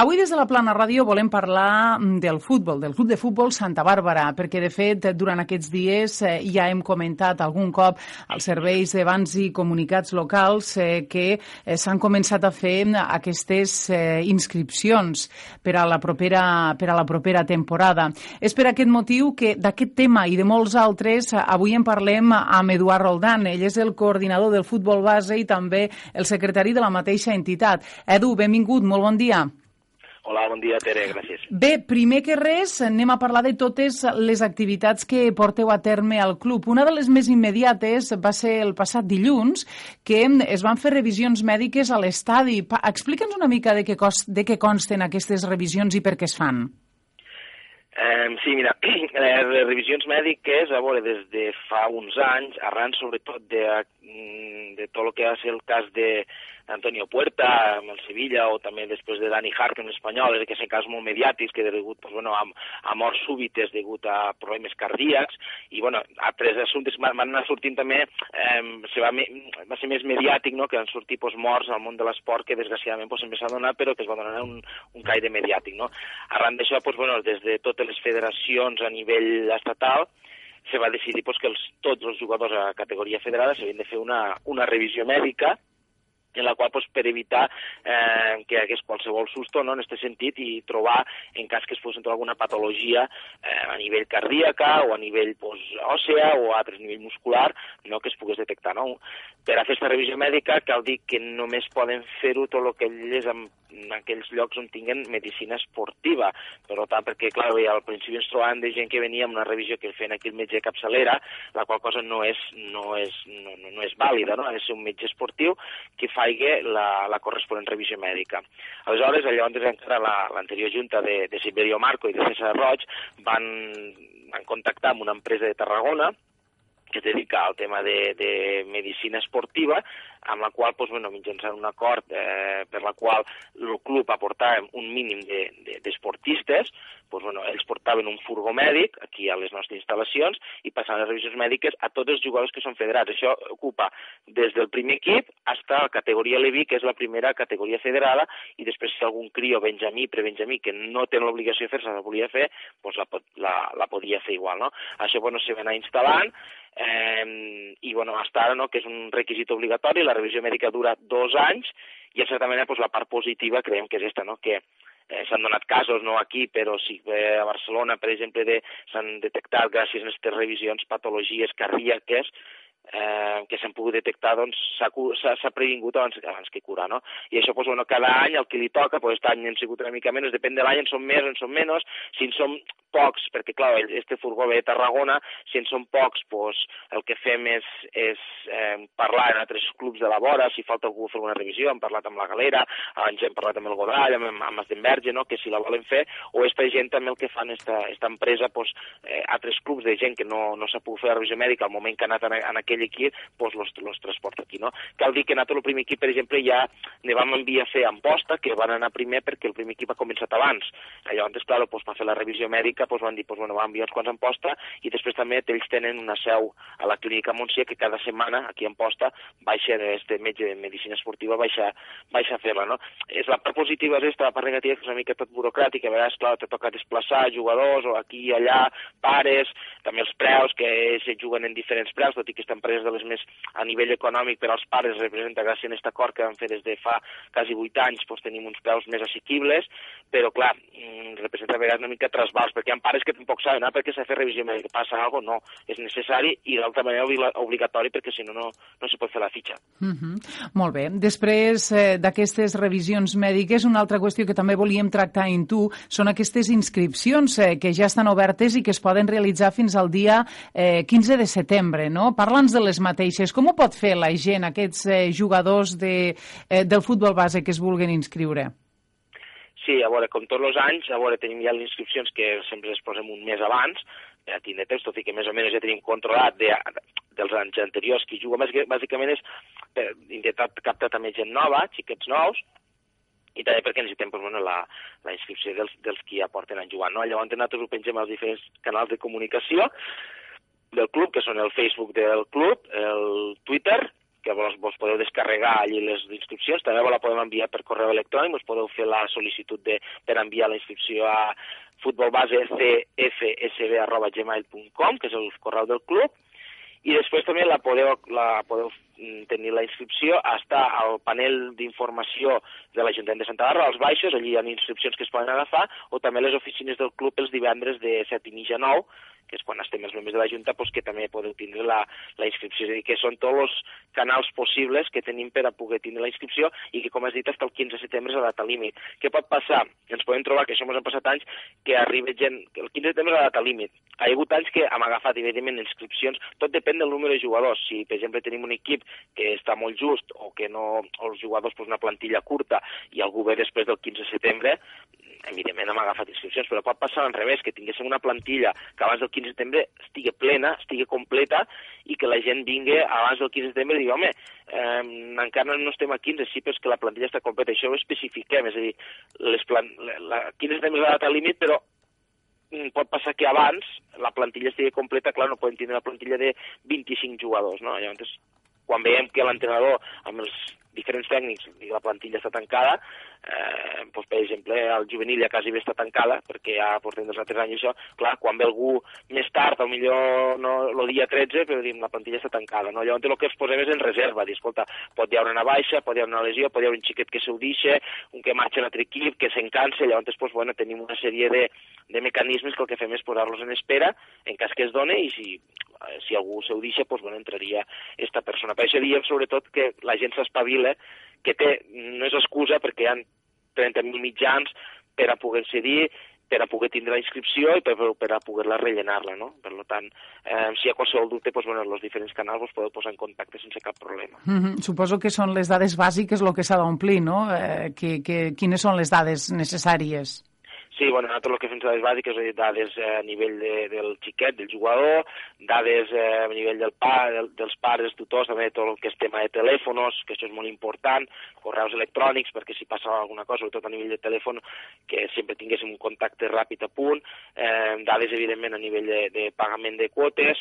Avui des de la Plana Ràdio volem parlar mm, del futbol, del Club de Futbol Santa Bàrbara, perquè de fet durant aquests dies eh, ja hem comentat algun cop als serveis de bans i comunicats locals eh, que eh, s'han començat a fer aquestes eh, inscripcions per a, la propera, per a la propera temporada. És per aquest motiu que d'aquest tema i de molts altres avui en parlem amb Eduard Roldan. Ell és el coordinador del futbol base i també el secretari de la mateixa entitat. Edu, benvingut, molt bon dia. Hola, bon dia, Tere, gràcies. Bé, primer que res, anem a parlar de totes les activitats que porteu a terme al club. Una de les més immediates va ser el passat dilluns, que es van fer revisions mèdiques a l'estadi. Explica'ns una mica de què, cost, de què consten aquestes revisions i per què es fan. Eh, sí, mira, les revisions mèdiques, a veure, des de fa uns anys, arran sobretot de, de tot el que ser el cas de, Antonio Puerta amb el Sevilla o també després de Dani Hart en l'Espanyol, que són casos molt mediàtics que degut pues, bueno, a, a morts súbites degut a problemes cardíacs i bueno, altres assumptes van anar sortint també eh, se va, va ser més mediàtic no? que han sortit pues, morts al món de l'esport que desgraciadament pues, s'ha donat però que es va donar un, un caire mediàtic. No? Arran d'això, pues, bueno, des de totes les federacions a nivell estatal se va decidir pues, que els, tots els jugadors a categoria federada s'havien de fer una, una revisió mèdica en la qual pues, per evitar eh, que hi hagués qualsevol susto no, en aquest sentit i trobar, en cas que es fos entrar alguna patologia eh, a nivell cardíaca o a nivell pues, òssea o a altres nivell muscular no, que es pogués detectar. No? Per a fer aquesta revisió mèdica cal dir que només poden fer-ho tot el que elles en, en aquells llocs on tinguen medicina esportiva. Per tant, perquè, clar, al principi ens trobàvem de gent que venia amb una revisió que feien aquí el metge capçalera, la qual cosa no és, no és, no, no és vàlida, no? ha de ser un metge esportiu que fa faigui la, la corresponent revisió mèdica. Aleshores, llavors encara l'anterior la, junta de, de Siberio Marco i de César Roig van, van contactar amb una empresa de Tarragona que es dedica al tema de, de medicina esportiva amb la qual, doncs, bueno, mitjançant un acord eh, per la qual el club aportava un mínim d'esportistes, de, de, doncs, bueno, ells portaven un furgó mèdic aquí a les nostres instal·lacions i passaven les revisions mèdiques a tots els jugadors que són federats. Això ocupa des del primer equip fins a la categoria Levi, que és la primera categoria federada, i després si algun crio benjamí, prebenjamí, que no té l'obligació de fer-se, la volia fer, doncs la, la, la podia fer igual, no? Això, bueno, se va anar instal·lant, eh, i bueno, hasta ara, no, que és un requisit obligatori, la revisió mèdica dura dos anys, i en certa manera pues, la part positiva creiem que és aquesta, no? que eh, s'han donat casos, no aquí, però sí que a Barcelona, per exemple, de, s'han detectat gràcies a aquestes revisions patologies cardíaques eh, que s'han pogut detectar, doncs s'ha previngut abans, abans que curar, no? I això, doncs, bueno, cada any el que li toca, doncs, aquest any han sigut una mica menys, depèn de l'any, en són més en són menys, si en som pocs, perquè, clar, este furgó ve de Tarragona, si en són pocs, doncs, el que fem és, és eh, parlar en altres clubs de la vora, si falta algú fer una revisió, hem parlat amb la Galera, abans hem parlat amb el Godall, amb, amb Esdenverge, no?, que si la volen fer, o esta gent també el que fan, esta, esta empresa, doncs, eh, altres clubs de gent que no, no s'ha pogut fer la revisió mèdica al moment que ha anat en, en aquell equip, doncs los, los transporta aquí, no? Cal dir que nosaltres el primer equip, per exemple, ja ne vam enviar a fer a Amposta, que van anar primer perquè el primer equip ha començat abans. Llavors, clar, doncs, per fer la revisió mèdica, doncs, van dir, doncs, bueno, van enviar uns quants a Amposta i després també ells tenen una seu a la clínica Montsià que cada setmana aquí a Amposta baixa este metge de medicina esportiva baixa, baixa a fer-la, no? És la part positiva és esta, la part negativa és una mica tot burocràtica, a vegades, clar, te toca desplaçar jugadors o aquí i allà, pares, també els preus, que se juguen en diferents preus, tot i que aquesta empresa de les més a nivell econòmic per als pares representa gràcies a aquest acord que vam fer des de fa quasi 8 anys, doncs tenim uns preus més assequibles, però clar, mm, representa a vegades una mica trasbals, perquè hi ha pares que tampoc saben, ah, perquè s'ha fet revisió mèdica, passa alguna no, és necessari i d'altra manera obligatori perquè si no, no, no se pot fer la fitxa. Mm -hmm. Molt bé. Després eh, d'aquestes revisions mèdiques, una altra qüestió que també volíem tractar en tu són aquestes inscripcions eh, que ja estan obertes i que es poden realitzar fins al dia eh, 15 de setembre, no? Parla'ns de les mateixes. Com ho pot fer la gent, aquests eh, jugadors de, eh, del futbol base que es vulguin inscriure? Sí, a veure, com tots els anys, a veure, tenim ja les inscripcions que sempre les posem un mes abans, per a tindre temps, tot i que més o menys ja tenim controlat de, dels anys anteriors qui juga. Bàsicament és per intentar captar també gent nova, xiquets nous, i també perquè necessitem pues, bueno, la, la inscripció dels, dels qui ja porten a jugar. No? Llavors nosaltres ho pengem als diferents canals de comunicació del club, que són el Facebook del club, el Twitter, que vos, vos podeu descarregar allí les instruccions, també vos la podem enviar per correu electrònic, us podeu fer la sol·licitud de, per enviar la inscripció a futbolbasecfsb.gmail.com, que és el correu del club, i després també la podeu, la podeu mm, tenir la inscripció, està al panel d'informació de l'Ajuntament de Santa Bàrbara, als baixos, allí hi ha inscripcions que es poden agafar, o també les oficines del club els divendres de 7 i mitja a 9, que és quan estem els membres de la Junta, doncs que també podeu tindre la, la inscripció. És a dir, que són tots els canals possibles que tenim per a poder tindre la inscripció i que, com has dit, fins el 15 de setembre és la data límit. Què pot passar? Ens podem trobar, que això ens han passat anys, que arriba gent... El 15 de setembre és la data límit. Hi ha hagut anys que hem agafat, evidentment, inscripcions. Tot depèn del número de jugadors. Si, per exemple, tenim un equip que està molt just o que no, els jugadors pues, una plantilla curta i algú ve després del 15 de setembre, evidentment hem agafat inscripcions, però pot passar al revés, que tinguéssim una plantilla que abans del 15 de setembre estigui plena, estigui completa, i que la gent vingui abans del 15 de setembre i digui, home, eh, encara no estem a 15, sí, però és que la plantilla està completa. Això ho especifiquem, és a dir, les plan... la 15 de setembre és la data límit, però mm, pot passar que abans la plantilla estigui completa, clar, no podem tindre la plantilla de 25 jugadors, no? Llavors, quan veiem que l'entrenador, amb els diferents tècnics i la plantilla està tancada, eh, doncs, per exemple, el juvenil ja quasi bé està tancada, perquè ja portem dos o tres anys això, clar, quan ve algú més tard, millor no, el dia 13, però diem, la plantilla està tancada, no? Llavors el que ens posem és en reserva, dir, escolta, pot hi haver una baixa, pot hi haver una lesió, pot hi haver un xiquet que s'ho deixa, un que marxa a l'altre equip, que s'encansa, llavors, doncs, bueno, tenim una sèrie de, de mecanismes que el que fem és posar-los en espera, en cas que es done, i si, si algú s'ho deixa, doncs, bueno, entraria esta persona. Per això diem, sobretot, que la gent s'espavila, que té, no és excusa perquè hi ha 30.000 mitjans per a poder cedir, per a poder tindre la inscripció i per, per a poder-la rellenar-la, no? Per tant, eh, si hi ha qualsevol dubte, doncs, bueno, els diferents canals us podeu posar en contacte sense cap problema. Mm -hmm. Suposo que són les dades bàsiques el que s'ha d'omplir, no? Eh, que, que, quines són les dades necessàries? Sí, bueno, nosaltres el que fem dades bàsiques, és dades eh, a nivell de, del xiquet, del jugador, dades eh, a nivell del pa, del, dels pares, tutors, també tot el que és tema de telèfons, que això és molt important, correus electrònics, perquè si passa alguna cosa, sobretot a nivell de telèfon, que sempre tinguéssim un contacte ràpid a punt, eh, dades, evidentment, a nivell de, de pagament de quotes,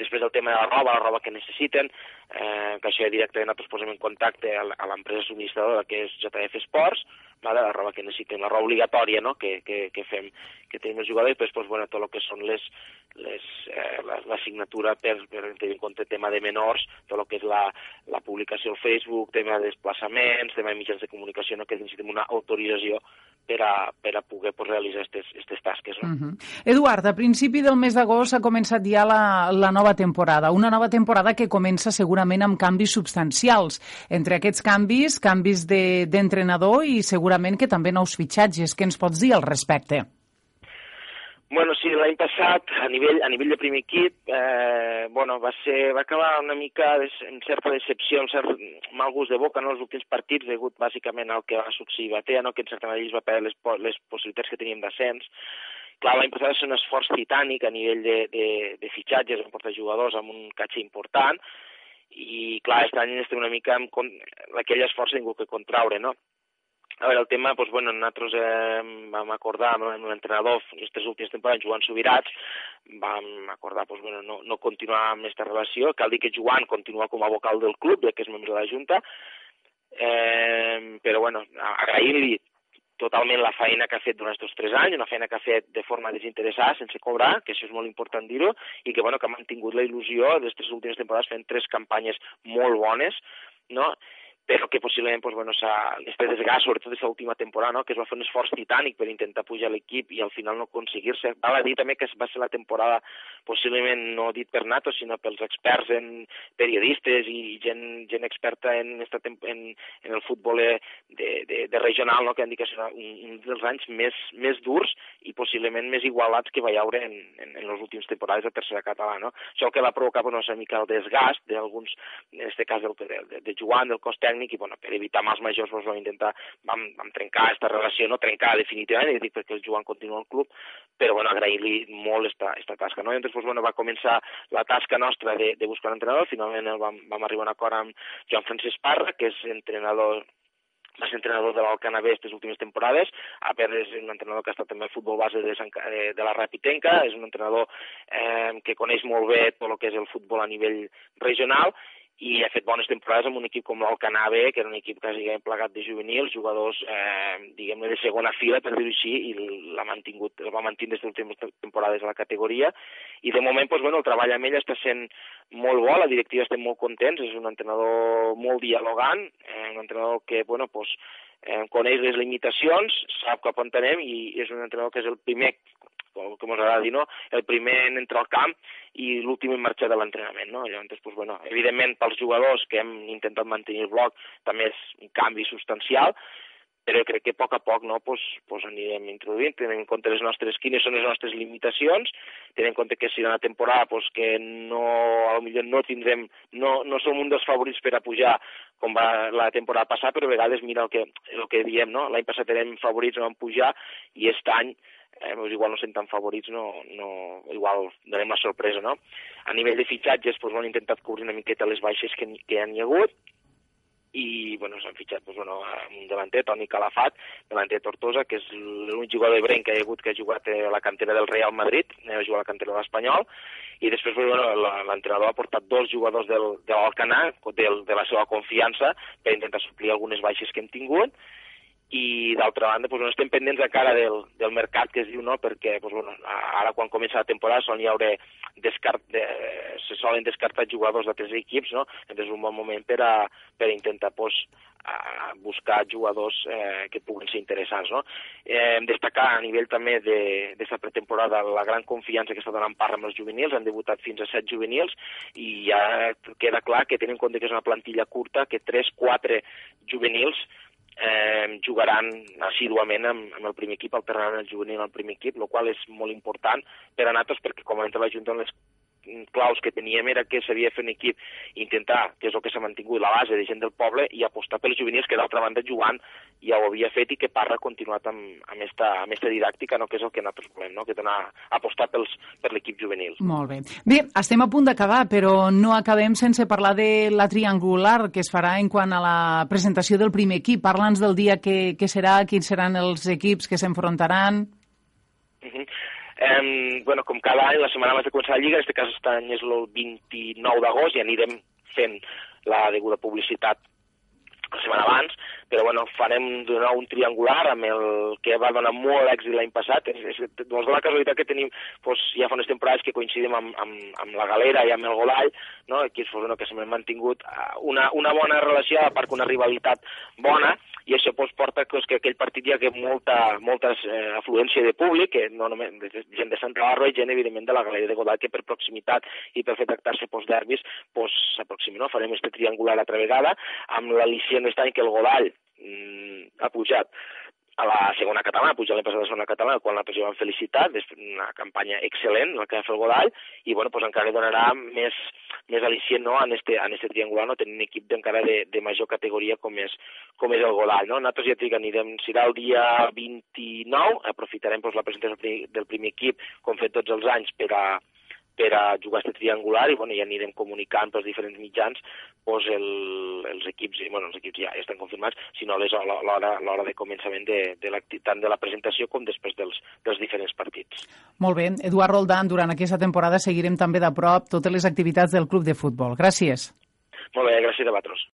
després el tema de la roba, la roba que necessiten, eh, que això ja directament nosaltres posem en contacte a l'empresa subministradora que és JF Sports, vale? la roba que necessitem, la roba obligatòria no? que, que, que fem, que tenim els jugadors, i després pues, bueno, tot el que són les, les, eh, la, la signatura per, per tenir en compte tema de menors, tot el que és la, la publicació al Facebook, tema de desplaçaments, tema de mitjans de comunicació, no? que necessitem una autorització per a, per a poder pues, realitzar aquestes tasques. No? Uh -huh. Eduard, a principi del mes d'agost ha començat ja la, la nova temporada, una nova temporada que comença segurament amb canvis substancials. Entre aquests canvis, canvis d'entrenador de, i segurament que també nous fitxatges. Què ens pots dir al respecte? Bueno, sí, l'any passat, a nivell, a nivell de primer equip, eh, bueno, va, ser, va acabar una mica de, amb certa decepció, amb cert mal gust de boca, no? els últims partits, degut bàsicament al que va succeir a Batea, no? que en certa manera va perdre les, les possibilitats que teníem d'ascens. Clar, l'any passat va ser un esforç titànic a nivell de, de, de fitxatges, en portar jugadors amb un catxe important, i clar, aquest any estem una mica amb aquell esforç ningú que contraure, no? A veure, el tema, doncs, bueno, nosaltres eh, vam acordar amb l'entrenador aquestes últimes temporades, Joan Subirats, vam acordar doncs, bueno, no, no continuar amb aquesta relació. Cal dir que Joan continua com a vocal del club, ja que és membre de la Junta, eh, però bueno, agrair-li totalment la feina que ha fet durant aquests tres anys, una feina que ha fet de forma desinteressada, sense cobrar, que això és molt important dir-ho, i que, bueno, que ha mantingut la il·lusió d'aquestes últimes temporades fent tres campanyes molt bones, no? Però que possiblement pues, bueno, este desgast, sobretot aquesta última temporada, no? que es va fer un esforç titànic per intentar pujar l'equip i al final no aconseguir-se. Val a dir també que va ser la temporada possiblement no dit per nato, sinó pels experts en periodistes i gent, gent experta en, esta en, en el futbol de, de, de regional, no? que han dit que serà un, un dels anys més, més durs i possiblement més igualats que va hi haure en, en, en les últimes temporades de tercera català. No? Això que va provocar bueno, una mica el desgast d'alguns, en aquest cas del, de, de Joan, del cos tècnic, tècnic i bueno, per evitar mals majors doncs, vam intentar, vam, vam trencar aquesta relació, no trencar definitivament, dic perquè el Joan continua al club, però bueno, agrair-li molt esta, esta tasca. No? I llavors doncs, bueno, va començar la tasca nostra de, de buscar un entrenador, finalment vam, vam arribar a un acord amb Joan Francesc Parra, que és entrenador va ser entrenador de l'Alcanavés aquestes últimes temporades, a part és un entrenador que ha estat també al futbol base de, Sant, de, de la Rapitenca, és un entrenador eh, que coneix molt bé tot el que és el futbol a nivell regional i ha fet bones temporades amb un equip com l'Alcanar B, que era un equip quasi plegat de juvenils, jugadors, eh, diguem-ne, de segona fila, per dir-ho així, i l'ha mantingut, el va mantenir des de les últimes temporades a la categoria, i de moment, doncs, bueno, el treball amb ell està sent molt bo, la directiva estem molt contents, és un entrenador molt dialogant, eh, un entrenador que, bueno, doncs, eh, coneix les limitacions, sap cap on anem i és un entrenador que és el primer o com us agrada dir, no? el primer en entrar al camp i l'últim en marxar de l'entrenament. No? Llavors, doncs, bueno, evidentment, pels jugadors que hem intentat mantenir el bloc també és un canvi substancial, però crec que a poc a poc no, pues, pues anirem introduint, tenint en compte les nostres, quines són les nostres limitacions, tenint en compte que si una temporada pues, que no, a lo millor no tindrem, no, no som un dels favorits per a pujar com va la temporada passada, però a vegades mira el que, el que diem, no? l'any passat érem favorits, no vam pujar, i aquest any eh, doncs igual no sent tan favorits, no, no, igual donem la sorpresa, no? A nivell de fitxatges, doncs, han intentat cobrir una miqueta les baixes que, que han hi ha hagut, i bueno, s'han fitxat doncs, bueno, un davanter, Toni Calafat, davanter Tortosa, que és l'únic jugador de Bren que ha hagut que ha jugat a la cantera del Real Madrid, ha jugat a la cantera de l'Espanyol, i després bueno, l'entrenador ha portat dos jugadors del, de l'Alcanar, del, de la seva confiança, per intentar suplir algunes baixes que hem tingut, i d'altra banda doncs, no estem pendents encara del, del mercat que es diu, no? perquè doncs, bueno, ara quan comença la temporada solen hi haure descart, de, se solen descartar jugadors d'altres equips, no? és un bon moment per a, per intentar doncs, a buscar jugadors eh, que puguen ser interessants. No? Eh, destacar a nivell també d'aquesta pretemporada la gran confiança que està donant part amb els juvenils, han debutat fins a set juvenils i ja queda clar que tenen en compte que és una plantilla curta, que 3-4 juvenils eh, jugaran assíduament amb, amb el primer equip, alternant el juvenil al primer equip, el qual és molt important per a nosaltres perquè, com dit la Junta, les claus que teníem era que s'havia de fer un equip intentar, que és el que s'ha mantingut, la base de gent del poble i apostar pels juvenils que d'altra banda jugant ja ho havia fet i que Parra ha continuat amb, amb, esta, amb esta didàctica, no? que és el que nosaltres volem, no? que donar, apostar pels, per l'equip juvenil. Molt bé. Bé, estem a punt d'acabar, però no acabem sense parlar de la triangular que es farà en quant a la presentació del primer equip. Parla'ns del dia que, que serà, quins seran els equips que s'enfrontaran. Uh -huh. Eh, bueno, com cada any, la setmana abans de començar la Lliga, en aquest cas aquest any és el 29 d'agost i anirem fent la deguda publicitat la setmana abans, però bueno, farem nou un triangular amb el que va donar molt èxit l'any passat. És, és, doncs la casualitat que tenim doncs, ja fa unes temporades que coincidim amb, amb, amb la galera i amb el Golall, no? aquí és bueno, que s'ha mantingut eh, una, una bona relació, a part que una rivalitat bona, i això doncs, porta doncs, que aquell partit hi ha molta, molta eh, afluència de públic, que no només gent de Santa Barba i gent, evidentment, de la Galeria de Godall, que per proximitat i per fer tractar-se postderbis s'aproxima. No? Farem este triangular altra vegada, amb l'al·licient d'estany que el Godall mm, ha pujat a la segona catalana, pujar l'any passat a la segona catalana, quan nosaltres ja vam felicitar, una campanya excel·lent, la que va fer el Godall, i bueno, pues encara donarà més, més al·licient no, en, este, en este triangular, no, tenint un equip encara de, de major categoria com és, com és el Godall. No? Nosaltres ja dic, anirem, serà el dia 29, aprofitarem pues, la presentació del primer equip, com fet tots els anys, per a, per a jugar aquest triangular i bueno, ja anirem comunicant pels diferents mitjans pues, el, els equips, i, bueno, els equips ja estan confirmats, sinó l'hora de començament de, de tant de la presentació com després dels, dels diferents partits. Molt bé. Eduard Roldán, durant aquesta temporada seguirem també de prop totes les activitats del Club de Futbol. Gràcies. Molt bé, gràcies a vosaltres.